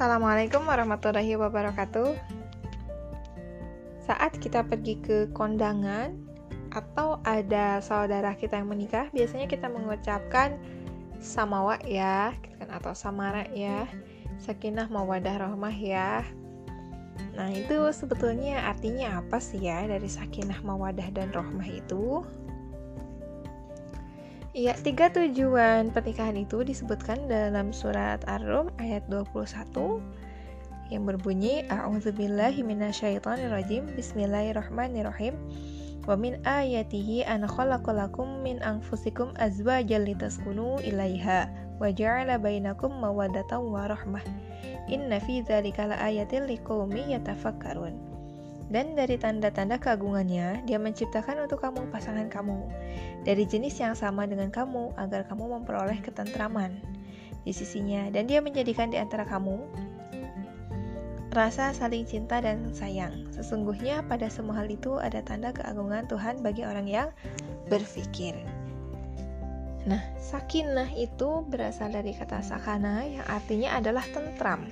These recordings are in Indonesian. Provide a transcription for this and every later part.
Assalamualaikum warahmatullahi wabarakatuh. Saat kita pergi ke kondangan atau ada saudara kita yang menikah, biasanya kita mengucapkan samawa ya, atau samara ya, sakinah mawadah rahmah ya. Nah, itu sebetulnya artinya apa sih ya dari sakinah mawadah dan rahmah itu? Iya, tiga tujuan pernikahan itu disebutkan dalam surat Ar-Rum ayat 21 yang berbunyi A'udzubillahi minasyaitonirrajim. Bismillahirrahmanirrahim. Wa min ayatihi an khalaqalakum min anfusikum azwajan litaskunu ilaiha wa ja'ala bainakum mawaddatan wa rahmah. Inna fi dzalika laayatin liqaumin yatafakkarun dan dari tanda-tanda keagungannya, dia menciptakan untuk kamu pasangan kamu dari jenis yang sama dengan kamu agar kamu memperoleh ketentraman di sisinya dan dia menjadikan di antara kamu rasa saling cinta dan sayang. Sesungguhnya pada semua hal itu ada tanda keagungan Tuhan bagi orang yang berpikir. Nah, sakinah itu berasal dari kata sakana yang artinya adalah tentram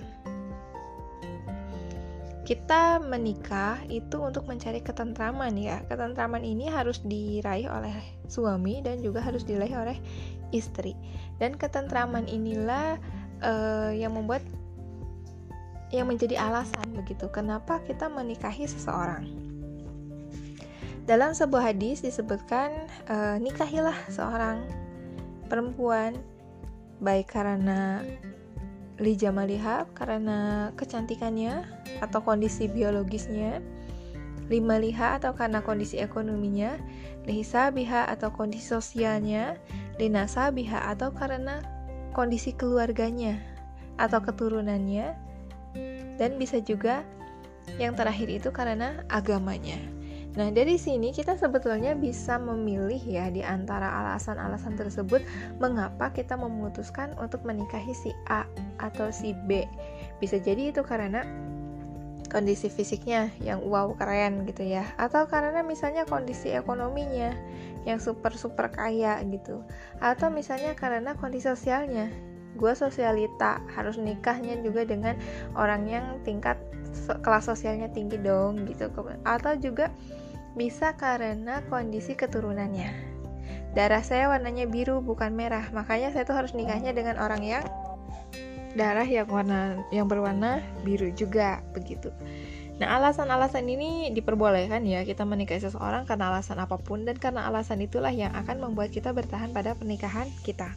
kita menikah itu untuk mencari ketentraman ya. Ketentraman ini harus diraih oleh suami dan juga harus diraih oleh istri. Dan ketentraman inilah uh, yang membuat yang menjadi alasan begitu kenapa kita menikahi seseorang. Dalam sebuah hadis disebutkan uh, nikahilah seorang perempuan baik karena li jamaliha karena kecantikannya atau kondisi biologisnya. Lima liha atau karena kondisi ekonominya. Lihisa biha atau kondisi sosialnya. Linasa biha atau karena kondisi keluarganya atau keturunannya. Dan bisa juga yang terakhir itu karena agamanya Nah, dari sini kita sebetulnya bisa memilih ya di antara alasan-alasan tersebut mengapa kita memutuskan untuk menikahi si A atau si B. Bisa jadi itu karena kondisi fisiknya yang wow keren gitu ya. Atau karena misalnya kondisi ekonominya yang super super kaya gitu. Atau misalnya karena kondisi sosialnya. Gue sosialita harus nikahnya juga dengan orang yang tingkat kelas sosialnya tinggi dong gitu atau juga bisa karena kondisi keturunannya. Darah saya warnanya biru bukan merah, makanya saya tuh harus nikahnya dengan orang yang darah yang warna yang berwarna biru juga begitu. Nah, alasan-alasan ini diperbolehkan ya kita menikahi seseorang karena alasan apa pun dan karena alasan itulah yang akan membuat kita bertahan pada pernikahan kita.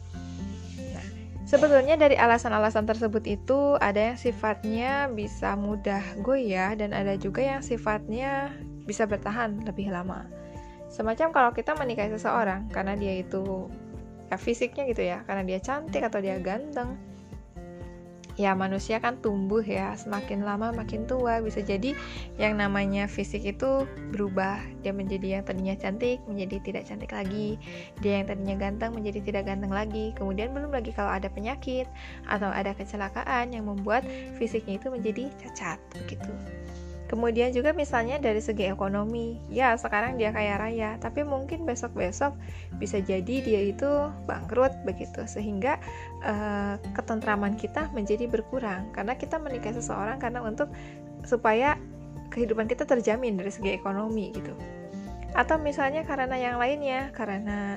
Sebetulnya dari alasan-alasan tersebut itu ada yang sifatnya bisa mudah goyah dan ada juga yang sifatnya bisa bertahan lebih lama. Semacam kalau kita menikahi seseorang karena dia itu ya fisiknya gitu ya, karena dia cantik atau dia ganteng. Ya manusia kan tumbuh ya, semakin lama makin tua. Bisa jadi yang namanya fisik itu berubah. Dia menjadi yang tadinya cantik menjadi tidak cantik lagi. Dia yang tadinya ganteng menjadi tidak ganteng lagi. Kemudian belum lagi kalau ada penyakit atau ada kecelakaan yang membuat fisiknya itu menjadi cacat begitu. Kemudian juga misalnya dari segi ekonomi, ya sekarang dia kaya raya, tapi mungkin besok-besok bisa jadi dia itu bangkrut begitu, sehingga uh, ketentraman kita menjadi berkurang karena kita menikah seseorang karena untuk supaya kehidupan kita terjamin dari segi ekonomi gitu. Atau misalnya karena yang lainnya, karena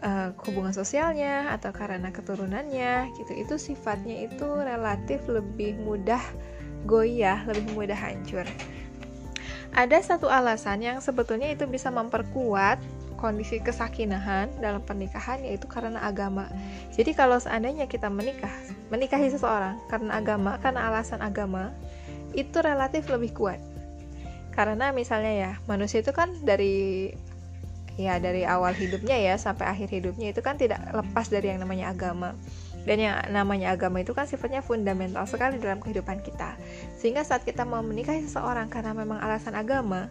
uh, hubungan sosialnya atau karena keturunannya gitu, itu sifatnya itu relatif lebih mudah goyah, lebih mudah hancur. Ada satu alasan yang sebetulnya itu bisa memperkuat kondisi kesakinahan dalam pernikahan yaitu karena agama. Jadi kalau seandainya kita menikah, menikahi seseorang karena agama, karena alasan agama, itu relatif lebih kuat. Karena misalnya ya, manusia itu kan dari ya dari awal hidupnya ya sampai akhir hidupnya itu kan tidak lepas dari yang namanya agama. Dan yang namanya agama itu kan sifatnya fundamental sekali dalam kehidupan kita. Sehingga saat kita mau menikahi seseorang karena memang alasan agama,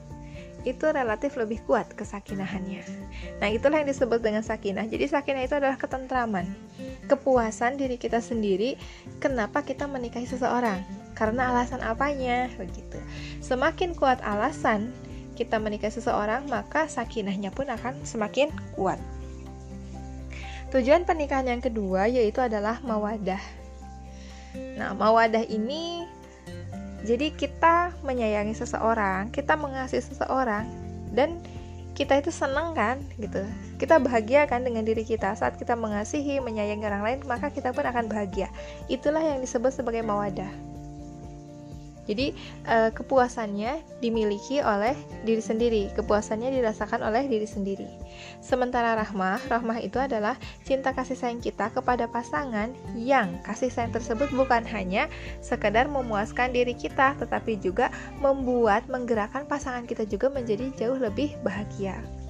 itu relatif lebih kuat kesakinahannya. Nah, itulah yang disebut dengan sakinah. Jadi sakinah itu adalah ketentraman, kepuasan diri kita sendiri kenapa kita menikahi seseorang. Karena alasan apanya? Begitu. Semakin kuat alasan kita menikahi seseorang, maka sakinahnya pun akan semakin kuat. Tujuan pernikahan yang kedua yaitu adalah mawadah. Nah, mawadah ini jadi kita menyayangi seseorang, kita mengasihi seseorang dan kita itu senang kan gitu. Kita bahagia kan dengan diri kita saat kita mengasihi, menyayangi orang lain, maka kita pun akan bahagia. Itulah yang disebut sebagai mawadah. Jadi uh, kepuasannya dimiliki oleh diri sendiri, kepuasannya dirasakan oleh diri sendiri. Sementara rahmah, rahmah itu adalah cinta kasih sayang kita kepada pasangan yang kasih sayang tersebut bukan hanya sekedar memuaskan diri kita, tetapi juga membuat menggerakkan pasangan kita juga menjadi jauh lebih bahagia.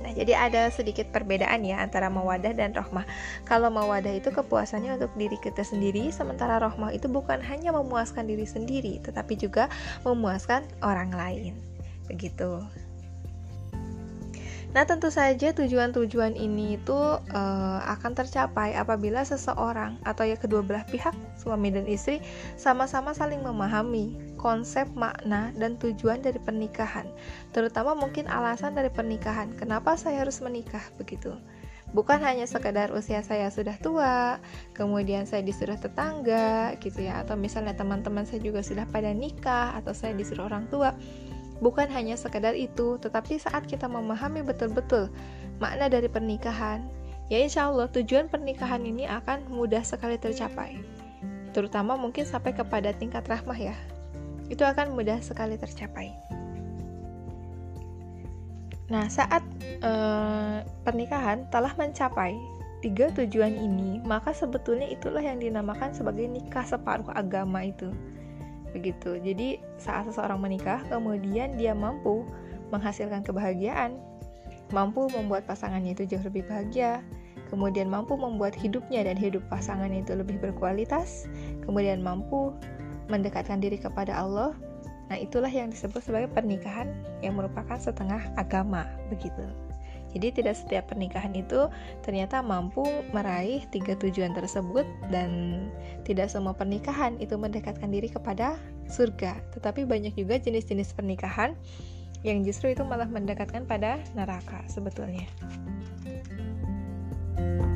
Nah, jadi ada sedikit perbedaan ya antara mawadah dan rohmah. Kalau mawadah itu kepuasannya untuk diri kita sendiri, sementara rohmah itu bukan hanya memuaskan diri sendiri, tetapi juga memuaskan orang lain. Begitu. Nah, tentu saja tujuan-tujuan ini itu uh, akan tercapai apabila seseorang atau ya kedua belah pihak, suami dan istri, sama-sama saling memahami konsep, makna, dan tujuan dari pernikahan. Terutama mungkin alasan dari pernikahan. Kenapa saya harus menikah begitu? Bukan hanya sekadar usia saya sudah tua, kemudian saya disuruh tetangga gitu ya, atau misalnya teman-teman saya juga sudah pada nikah atau saya disuruh orang tua Bukan hanya sekedar itu, tetapi saat kita memahami betul-betul makna dari pernikahan, ya insya Allah tujuan pernikahan ini akan mudah sekali tercapai. Terutama mungkin sampai kepada tingkat rahmah ya. Itu akan mudah sekali tercapai. Nah, saat eh, pernikahan telah mencapai tiga tujuan ini, maka sebetulnya itulah yang dinamakan sebagai nikah separuh agama itu begitu. Jadi saat seseorang menikah, kemudian dia mampu menghasilkan kebahagiaan, mampu membuat pasangannya itu jauh lebih bahagia, kemudian mampu membuat hidupnya dan hidup pasangannya itu lebih berkualitas, kemudian mampu mendekatkan diri kepada Allah. Nah, itulah yang disebut sebagai pernikahan yang merupakan setengah agama, begitu. Jadi tidak setiap pernikahan itu ternyata mampu meraih tiga tujuan tersebut dan tidak semua pernikahan itu mendekatkan diri kepada surga. Tetapi banyak juga jenis-jenis pernikahan yang justru itu malah mendekatkan pada neraka sebetulnya. thank you